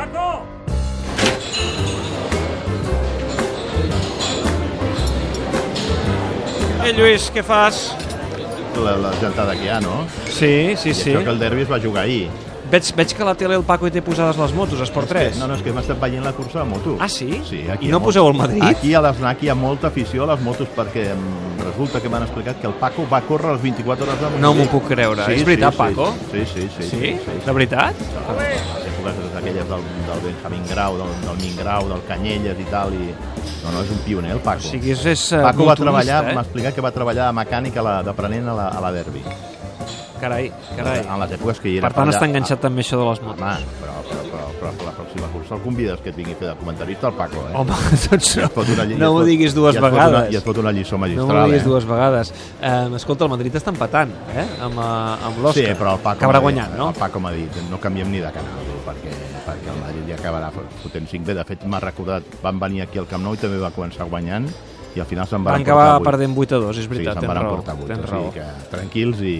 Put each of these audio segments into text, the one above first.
Paco! Eh, Lluís, què fas? La, la gentada que hi ha, no? Sí, sí, I sí. això que el derbi es va jugar ahir. Veig, veig que a la tele el Paco hi té posades les motos, Esport 3. No, no, és que hem estat veient la cursa de moto. Ah, sí? Sí, I aquí hi no poseu el Madrid? Aquí a l'Snac hi ha molta afició a les motos perquè em, resulta que m'han explicat que el Paco va córrer les 24 hores de No m'ho puc creure. És veritat, Paco? Sí, sí, sí. Sí? De veritat? Èpoques aquelles del, del Benjamín Grau, del, del Min Grau, del Canyelles i tal, i... No, no, és un pioner, el O Paco. sigui, és, és eh, Paco va treballar, eh? m'ha explicat que va treballar a la, d'aprenent a, la, a la Derby. Carai, carai. En les èpoques que hi era Per tant, allà- està enganxat també això de les motos. Home, però, però, però, però, per la pròxima cursa el convides que tingui fer de comentarista al Paco, eh? Home, doncs et fot una no et m'ho diguis dues i et vegades. Una, I et fot una lliçó No magistral, m'ho diguis eh? dues vegades. Eh, escolta, el Madrid està empatant, eh? Amb, eh, amb l'Òscar. Sí, però el Paco m'ha dit- guanyant, no? El Paco m'ha dit, no canviem ni de canal, perquè, perquè el Madrid ja acabarà fotent 5 bé. De fet, m'ha recordat, van venir aquí al Camp Nou i també va començar guanyant i al final se'n van Van acabar emportar vuit. perdent 8 a 2, és Sí, veritat, se'n tens raó. emportar 8. Tens O sigui que tranquils i,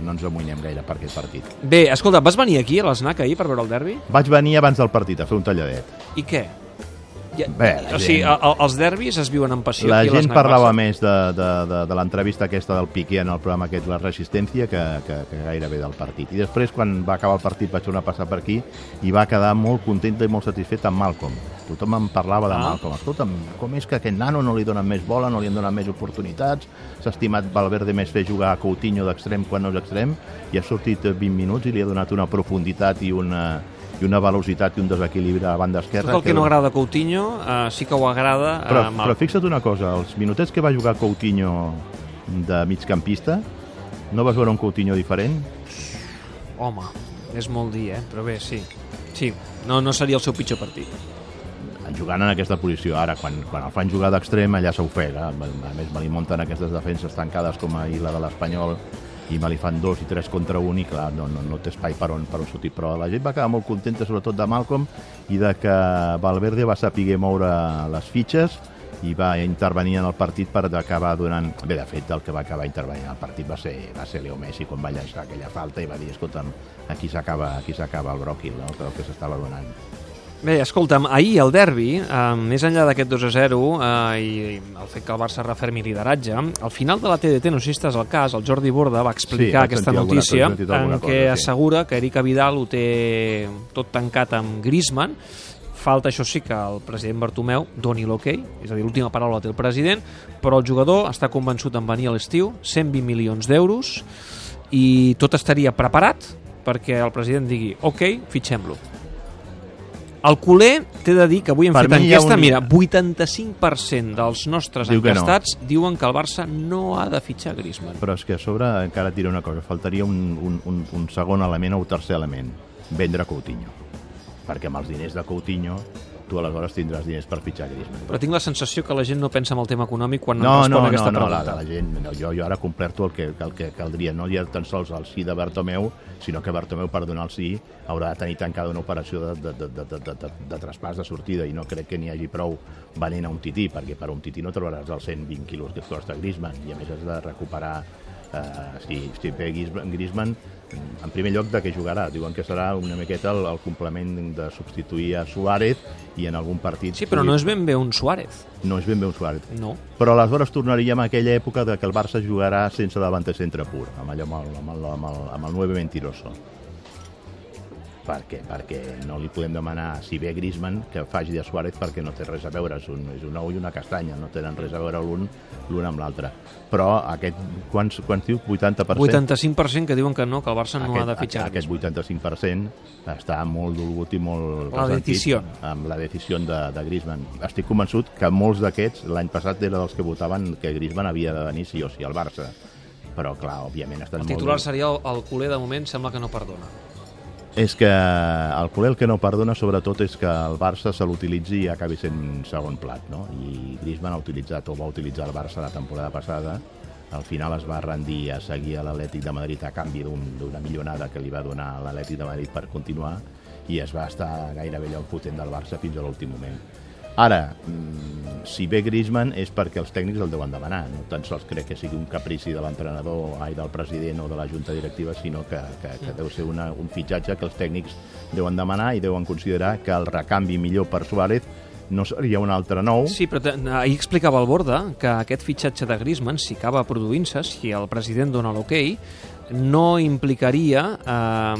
no ens amoïnem gaire per aquest partit. Bé, escolta, vas venir aquí a l'Snac ahir per veure el derbi? Vaig venir abans del partit a fer un talladet. I què? Ja, Bé, o sigui, gent- a, a, els derbis es viuen amb passió. La gent parlava més de, de, de, de l'entrevista aquesta del Piqué en el programa aquest, La Resistència, que, que, que gairebé del partit. I després, quan va acabar el partit, vaig tornar a passar per aquí i va quedar molt contenta i molt satisfet amb Malcolm. Tothom em parlava de Ah. Malcolm. Escolta'm, com és que a aquest nano no li donen més bola, no li han donat més oportunitats, s'ha estimat Valverde més fer jugar a Coutinho d'extrem quan no és extrem, i ha sortit eh, 20 minuts i li ha donat una profunditat i una, i una velocitat i un desequilibri a la banda esquerra. Tot el que no agrada a Coutinho eh, sí que ho agrada a Però, Malcom. però fixa't una cosa, els minutets que va jugar Coutinho de migcampista, no vas veure un Coutinho diferent? Home, és molt dir, eh? Però bé, sí. Sí, no, no seria el seu pitjor partit. Jugant en aquesta posició. Ara, quan, quan el fan jugar d'extrem, allà s'ofega. A més, me li munten aquestes defenses tancades com ahir la de l'Espanyol i me li fan dos i tres contra un i clar, no, no, no té espai per on, per on sortir. Però la gent va quedar molt contenta, sobretot de Malcolm, i de que Valverde va saber moure les fitxes i va intervenir en el partit per acabar donant... Bé, de fet, el que va acabar intervenint en el partit va ser, va ser Leo Messi quan va llançar aquella falta i va dir, escolta'm, aquí s'acaba aquí s'acaba el bròquil, no?, el que s'estava donant. Bé, escolta'm, ahir el derbi, eh, més enllà d'aquest 2 a 0 eh, i el fet que el Barça refermi lideratge, al final de la TDT, no sé si estàs al cas, el Jordi Borda va Sí, explicar vaig aquesta sentir alguna notícia cosa, en què cosa, sí. assegura que Erika Vidal ho té tot tancat amb Griezmann, falta, això sí, que el president Bartomeu doni l'hoquei, és a dir, l'última paraula la té el president, però el jugador està convençut en venir a l'estiu, 120 milions d'euros, i tot estaria preparat perquè el president digui, ok, fitxem-lo. El culer, t'he de dir que avui hem Per fet enquesta, un- mira, 85% dels nostres Diu que no. enquestats diuen que el Barça no ha de fitxar Griezmann. Però és que a sobre encara et diré una cosa, faltaria un, un, un, un segon element o un tercer element, vendre Coutinho. Perquè amb els diners de Coutinho tu aleshores tindràs diners per fitxar Griezmann. Però tinc la sensació que la gent no pensa en el tema econòmic quan No, no, respon no, a no, aquesta no, la, pregunta. la gent, no, jo, jo ara complerto el que, el que caldria, no ja tan sols el sí de Bartomeu, sinó que Bartomeu per donar el sí haurà de tenir tancada una operació de, de, de, de, de, de, de, de traspàs de sortida i no crec que n'hi hagi prou venent a un tití, perquè per un tití no trobaràs els 120 quilos que costa Griezmann i a més has de recuperar eh, si, si ve Griezmann en primer lloc de què jugarà, diuen que serà una miqueta el, el complement de substituir a Suárez i en algun partit Sí, però no és ben bé un Suárez. no és ben bé un Suárez No. però aleshores tornaríem a aquella època de que el Barça jugarà sense davant centre pur, amb allò amb el, amb el, amb el, amb el 9 mentiroso. Per què? Perquè no li podem demanar, si ve Griezmann, que faci de Suárez perquè no té res a veure, és un, és un ou i una castanya, no tenen res a veure l'un l'un amb l'altre. Però aquest, quants, quants diu? 80%? 85% que diuen que no, que el Barça no aquest, ha de fitxar. Aquest 85% està molt dolgut i molt La decisió. amb la decisió de, de Griezmann. Estic convençut que molts d'aquests l'any passat era dels que votaven que Griezmann havia de venir sí o sí al Barça. Però, clar, òbviament estan El titular molt... seria el, el culer, de moment, sembla que no perdona. És que el culer el que no perdona sobretot és que el Barça se l'utilitzi i acabi sent segon plat, no? I Griezmann ha utilitzat o va utilitzar el Barça la temporada passada al final es va rendir a seguir a l'Atlètic de Madrid a canvi d'un- d'una millonada que li va donar l'Atlètic de Madrid per continuar i es va estar gairebé allò potent del Barça fins a l'últim moment. Ara, mm, si ve Griezmann és perquè els tècnics el deuen demanar. No tan sols crec que sigui un caprici de l'entrenador, ai, del president o de la junta directiva, sinó que, que, que deu ser una, un fitxatge que els tècnics deuen demanar i deuen considerar que el recanvi millor per Suárez no seria un altre nou. Sí, però ahir explicava el Borda que aquest fitxatge de Griezmann, si acaba produint-se, si el president dona l'ok, no implicaria eh,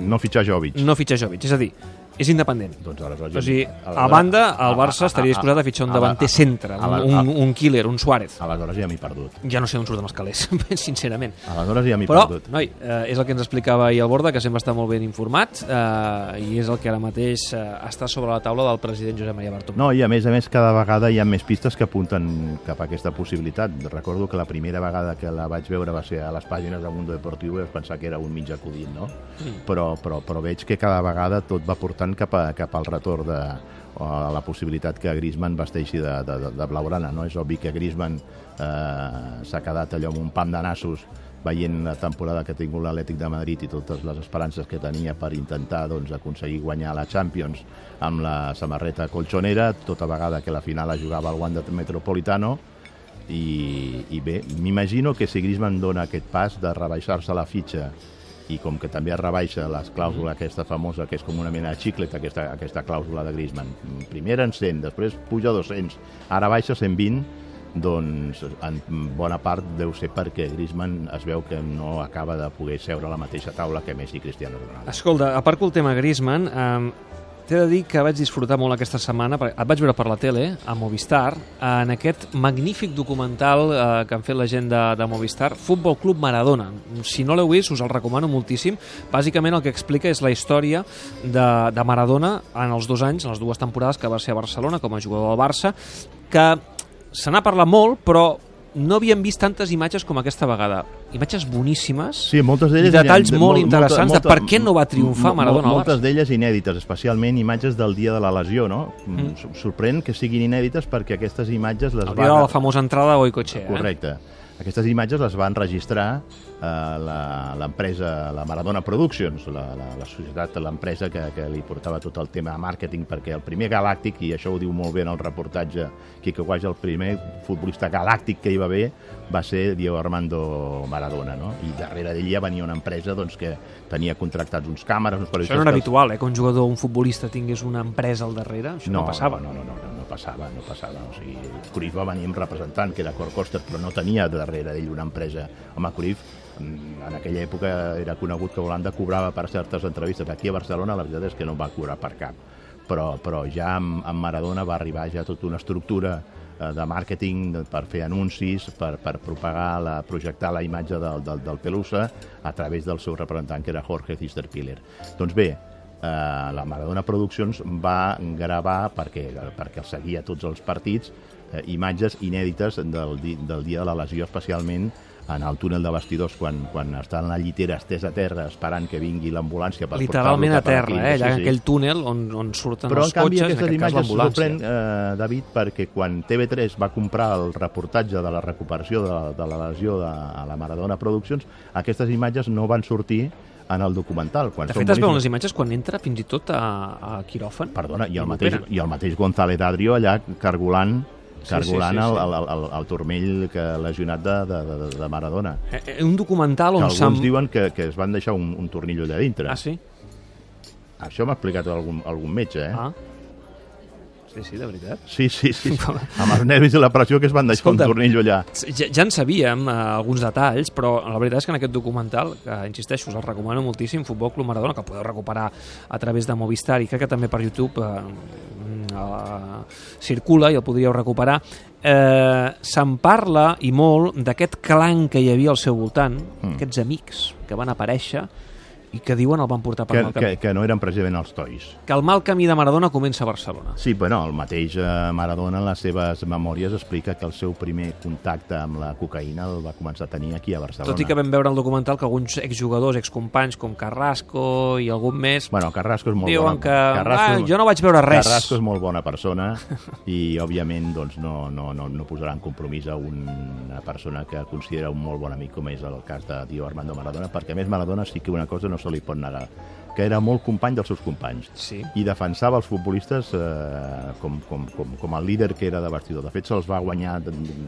No fitxar Jovic. no fitxar Jovic. És a dir, és independent. Doncs aleshores... O sigui, a banda, el Barça estaria disposat a fitxar un davanter centre, un, un, un killer, un Suárez. Aleshores ja m'he perdut. Ja no sé on surten els calés, sincerament. Aleshores ja Però, perdut. noi, eh, és el que ens explicava ahir el Borda, que sempre està molt ben informat, eh, i és el que ara mateix eh, està sobre la taula del president Josep Maria Bartomeu. No, i a més a més cada vegada hi ha més pistes que apunten cap a aquesta possibilitat. Recordo que la primera vegada que la vaig veure va ser a les pàgines del Mundo Deportivo i vaig pensar que era un mig acudit, no? Mm. Però, però, però veig que cada vegada tot va portant cap, a, cap al retorn de a la possibilitat que Griezmann vesteixi de, de, de, blaugrana, no? És obvi que Griezmann eh, s'ha quedat allò amb un pam de nassos veient la temporada que ha tingut l'Atlètic de Madrid i totes les esperances que tenia per intentar doncs, aconseguir guanyar la Champions amb la samarreta colchonera, tota vegada que la final la jugava al Wanda Metropolitano, i, i bé, m'imagino que si Griezmann dona aquest pas de rebaixar-se la fitxa i com que també es rebaixa les clàusula aquesta famosa, que és com una mena de xiclet, aquesta, aquesta clàusula de Griezmann. Primer en 100, després puja a 200, ara baixa a 120, doncs en bona part deu ser perquè Griezmann es veu que no acaba de poder seure a la mateixa taula que Messi i Cristiano Ronaldo. Escolta, a part que el tema Griezmann, eh, t'he de dir que vaig disfrutar molt aquesta setmana, perquè et vaig veure per la tele, a Movistar, en aquest magnífic documental eh, que han fet la gent de, de Movistar, Futbol Club Maradona. Si no l'heu vist, us el recomano moltíssim. Bàsicament el que explica és la història de, de Maradona en els dos anys, en les dues temporades que va ser a Barcelona com a jugador del Barça, que se n'ha parlat molt, però no havíem vist tantes imatges com aquesta vegada. Imatges boníssimes, Sí, moltes. I detalls molt mol- interessants de per què no va triomfar Maradona Moltes d'elles inèdites, especialment imatges del dia de la lesió, no? Mm. Mm. Sorprèn que siguin inèdites perquè aquestes imatges les el dia de van... la famosa entrada a Goicoechea. Eh? Aquestes imatges les van registrar eh, la- l'empresa, la Maradona Productions, la, la, la societat, l'empresa que, que li portava tot el tema de màrqueting, perquè el primer galàctic, i això ho diu molt bé en el reportatge Quique Guaix, el primer futbolista galàctic que hi va haver va ser Diego Armando Maradona, no? I darrere d'ell ja venia una empresa doncs, que tenia contractats uns càmeres, uns Això no era habitual, eh? que un jugador un futbolista tingués una empresa al darrere. Això no, passava. No, no, no, no, no passava, no passava. O sigui, Cruyff va venir amb representant, que era Cor Coster, però no tenia darrere d'ell una empresa. Home, Cruyff mm, en aquella època era conegut que Holanda cobrava per certes entrevistes. Aquí a Barcelona la veritat és que no va cobrar per cap. Però, però ja amb, amb Maradona va arribar ja tota una estructura eh, de màrqueting per fer anuncis, per, per propagar, la, projectar la imatge del, del, del Pelusa a través del seu representant, que era Jorge Cisterpiller. Doncs bé, eh, la Maradona Productions va gravar, perquè, perquè el seguia tots els partits, eh, imatges inèdites del, di, del dia de la lesió, especialment en el túnel de vestidors, quan, quan està en la llitera estès a terra esperant que vingui l'ambulància per Literalment a portar-lo cap la terra, clínica. eh? allà en aquell túnel on, on surten Però, els en canvi, cotxes, en aquest cas imatges l'ambulància. sorprèn, eh, David, perquè quan TV3 va comprar el reportatge de la recuperació de, la- de la lesió de, a la Maradona Productions, aquestes imatges no van sortir en el documental. Quan De fet, es veuen les imatges quan entra fins i tot a, a quiròfan. Perdona, i el, I mateix, i el mateix González Adrio allà cargolant Sí, cargolant sí, sí, sí. El, el, el, el turmell que lesionat de, de, de, de Maradona. Eh, eh, un documental Que on alguns s'han... diuen que, que es van deixar un, un tornillo allà dintre. Ah, sí? Això m'ha explicat algun, algun metge, eh? Ah. Sí, sí, de veritat. Sí, sí, sí. Amb els nervis i la pressió que es van deixar Escolta, un tornillo allà. Ja, ja en sabíem eh, alguns detalls, però la veritat és que en aquest documental, que insisteixo, us el recomano moltíssim, Futbol Club Maradona, que podeu recuperar a través de Movistar i crec que també per YouTube eh, eh, circula i el podríeu recuperar, eh, se'n parla i molt d'aquest clan que hi havia al seu voltant, Mm. aquests amics que van aparèixer i que diuen el van portar per Que, mal camí. que, que no eren precisament els tois. Que el mal camí de Maradona comença a Barcelona. Sí, bueno, el mateix eh, Maradona en les seves memòries explica que el seu primer contacte amb la cocaïna el va començar a tenir aquí a Barcelona. Tot i que vam veure al documental que alguns exjugadors, excompanys com Carrasco i algun més Bueno, Carrasco és molt diuen bona. que Carrasco, ah, jo no vaig veure res. Carrasco és molt bona persona i, òbviament, doncs, no, no, no, no posarà en compromís a una persona que considera un molt bon amic com és el cas de Dio Armando Maradona, perquè, a més, Maradona sí que una cosa no se li pot negar, que era molt company dels seus companys Sí. i defensava els futbolistes eh, com, com, com, com el líder que era de vestidor. De fet, se'ls va guanyar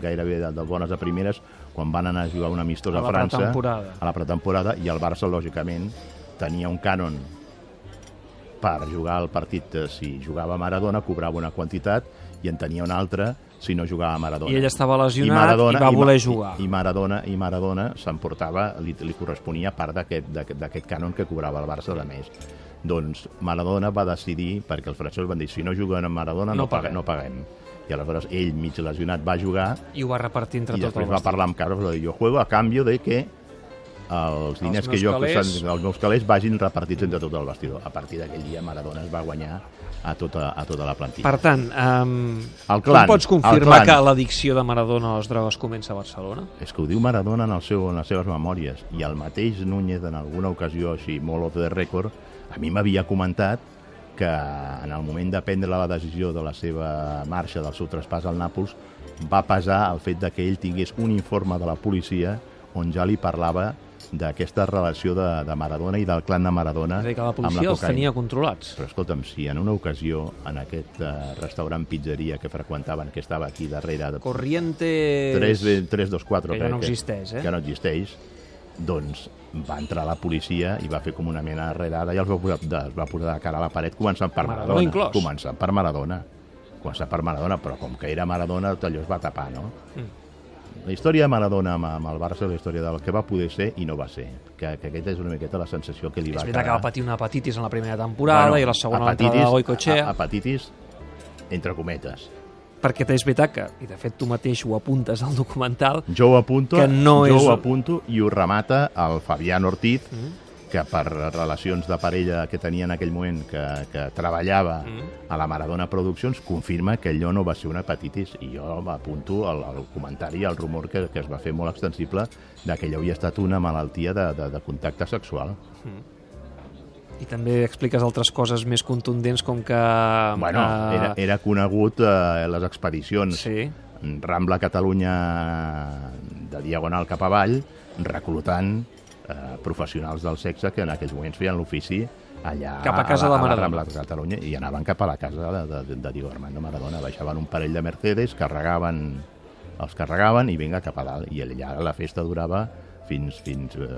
gairebé de, de bones a primeres quan van anar a jugar un amistós A a, França, a la pretemporada, i el Barça, lògicament, tenia un cànon per jugar el partit, eh, si jugava Maradona, cobrava una quantitat i en tenia una altra si no jugava Maradona. I ell estava lesionat i va voler jugar. I, i Maradona, i Maradona s'emportava, li, li corresponia part d'aquest cànon que cobrava el Barça de més. Doncs Maradona va decidir, perquè els francesos van dir si no juguen amb Maradona no, No paguem. no paguem. I aleshores ell, mig lesionat, va jugar I ho va repartir entre i tot després el va parlar amb Carlos, va dir, jo juego a canvi de que els diners que meus jo, calés- que els meus calés vagin repartits entre tot el vestidor. A partir d'aquell dia Maradona es va guanyar a tota, a tota la plantilla. Per tant, um, El clan, com pots confirmar clan. que l'addicció de Maradona a les drogues comença a Barcelona? És que ho diu Maradona en, el seu, en les seves memòries. I el mateix Núñez, en alguna ocasió així, molt off the record, a mi m'havia comentat que en el moment de prendre la decisió de la seva marxa, del seu traspàs al Nàpols, va pesar el fet de que ell tingués un informe de la policia on ja li parlava d'aquesta relació de, de Maradona i del clan de Maradona És a dir, que la amb policia els cocaïna. tenia controlats. Però escolta'm, si en una ocasió en aquest eh, restaurant pizzeria que freqüentaven, que estava aquí darrere, de Corrientes... 3, 3, 2, 4, Que ja no existeix, eh? Que no existeix, doncs va entrar la policia i va fer com una mena de redada i els va posar, de, es va posar de cara a la paret començant per Maradona Maradona. inclòs. Començant per Maradona. Començant per Maradona, però com que era Maradona, tot allò es va tapar, no? Mm. La història de Maradona amb, amb el Barça és la història del que va poder ser i no va ser. Que, que aquesta és una miqueta la sensació que li És va veritat que quedar. va patir una hepatitis en la primera temporada i la segona l'entrada de Goicoechea. Hepatitis, entre cometes. perquè és veritat que, i de fet tu mateix ho apuntes al documental, Jo ho apunto, Que no jo és- ho apunto i ho remata el Fabián Ortiz, Mm. Que per relacions de parella que tenia en aquell moment, que, que treballava Mm. a la Maradona Produccions, confirma que allò no va ser una hepatitis. I jo apunto el, el comentari, el rumor que, que es va fer molt extensible de que allò havia estat una malaltia de, de, de contacte sexual. i també expliques altres coses més contundents com que... Bueno, eh, era, era conegut eh, les expedicions Sí, Rambla Catalunya de diagonal cap avall, reclutant eh, professionals del sexe que en aquells moments feien l'ofici allà Cap a casa la, de a la Maradona. Rambla de Catalunya i anaven cap a la casa de, de, de Diego Armando Maradona. Baixaven un parell de Mercedes, carregaven els carregaven i vinga cap a dalt. I allà la festa durava fins, fins eh,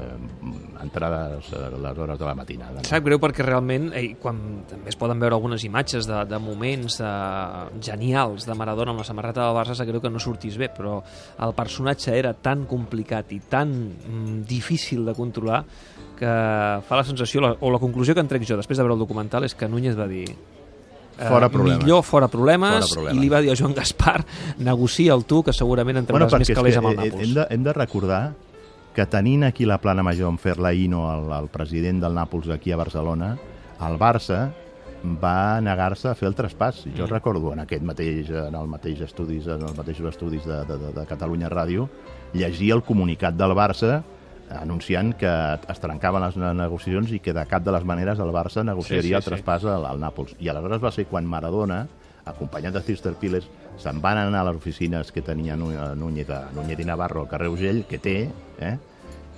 entrades a les hores de la matinada. No? Sap greu perquè realment, eh, quan també es poden veure algunes imatges de, de moments eh, genials de Maradona amb la samarreta del Barça, sap greu que no sortís bé, però el personatge era tan complicat i tan mm, difícil de controlar que fa la sensació, la, o la conclusió que en trec jo després de veure el documental és que Núñez va dir eh, Fora problemes. millor fora problemes, Fora problemes. i li va dir a Joan Gaspar negocia el tu que segurament en trauràs més és calés amb el eh, Nàpols hem, de, hem de recordar que tenint aquí la plana major en Ferlaino, el, el president del Nàpols aquí a Barcelona, el Barça va negar-se a fer el traspàs. Jo Mm. recordo en aquest mateix, en el mateix estudis, en els mateixos estudis de, de, de, Catalunya Ràdio, llegir el comunicat del Barça anunciant que es trencaven les ne- negociacions i que de cap de les maneres el Barça negociaria Sí, sí, el sí. traspàs al, al Nàpols. I aleshores va ser quan Maradona, acompanyat de Cister Piles, se'n van anar a les oficines que tenia eh, Núñez, a Núñez i Navarro al carrer Ugell, que té, eh?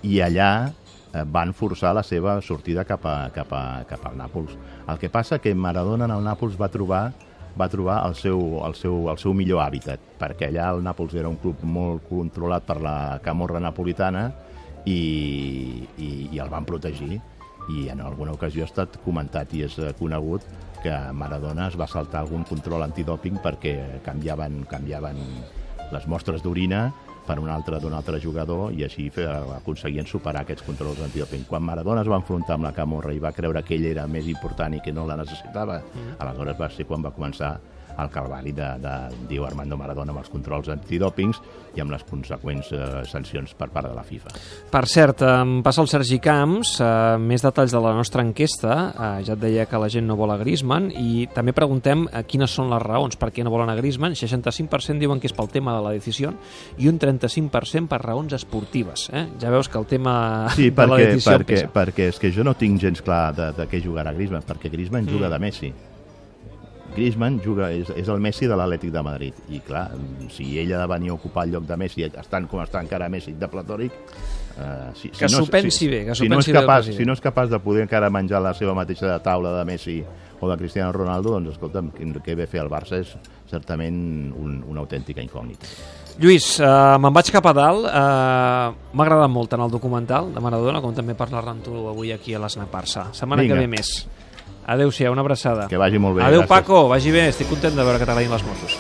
i allà eh, van forçar la seva sortida cap, a, cap, a, cap al Nàpols. El que passa que Maradona en el Nàpols va trobar va trobar el seu, el, seu, el seu millor hàbitat, perquè allà el Nàpols era un club molt controlat per la camorra napolitana i, i, i el van protegir i en alguna ocasió ha estat comentat i és eh, conegut que Maradona es va saltar algun control antidòping perquè canviaven, canviaven les mostres d'orina per un altre d'un altre jugador i així fe- aconseguien superar aquests controls antidòping. Quan Maradona es va enfrontar amb la Camorra i va creure que ell era més important i que no la necessitava, mm. aleshores va ser quan va començar el calvari de, de Diego Armando Maradona amb els controls antidòpings i amb les conseqüents eh, sancions per part de la FIFA. Per cert, em passa el Sergi Camps, eh, més detalls de la nostra enquesta, eh, ja et deia que la gent no vol a Griezmann, i també preguntem eh, quines són les raons per què no volen a Griezmann. 65% diuen que és pel tema de la decisió i un 35% per raons esportives. Eh? Ja veus que el tema Sí, de la perquè, decisió perquè, pesa. perquè és que jo no tinc gens clar de, de què jugarà Griezmann, perquè Griezmann juga Mm. de Messi. Griezmann juga, és, és el Messi de l'Atlètic de Madrid. I clar, si ell ha de venir a ocupar el lloc de Messi, estant com està encara Messi de platòric, Uh, si, Que s'ho pensi bé, que si no és el capaç. Si no és capaç de poder encara menjar la seva mateixa taula de Messi o de Cristiano Ronaldo, doncs escolta'm, què què ve fer el Barça és certament un, una autèntica incògnita. Lluís, eh, me'n vaig cap a dalt. Eh, M'ha agradat molt tant el documental de Maradona com també parlar-ne amb tu avui aquí a l'Snac Barça. Setmana Vinga. que ve més. Adéu-siau, una abraçada. Que vagi molt bé. Adéu, gràcies. Paco, vagi bé. Estic content de veure que t'agradin les motos.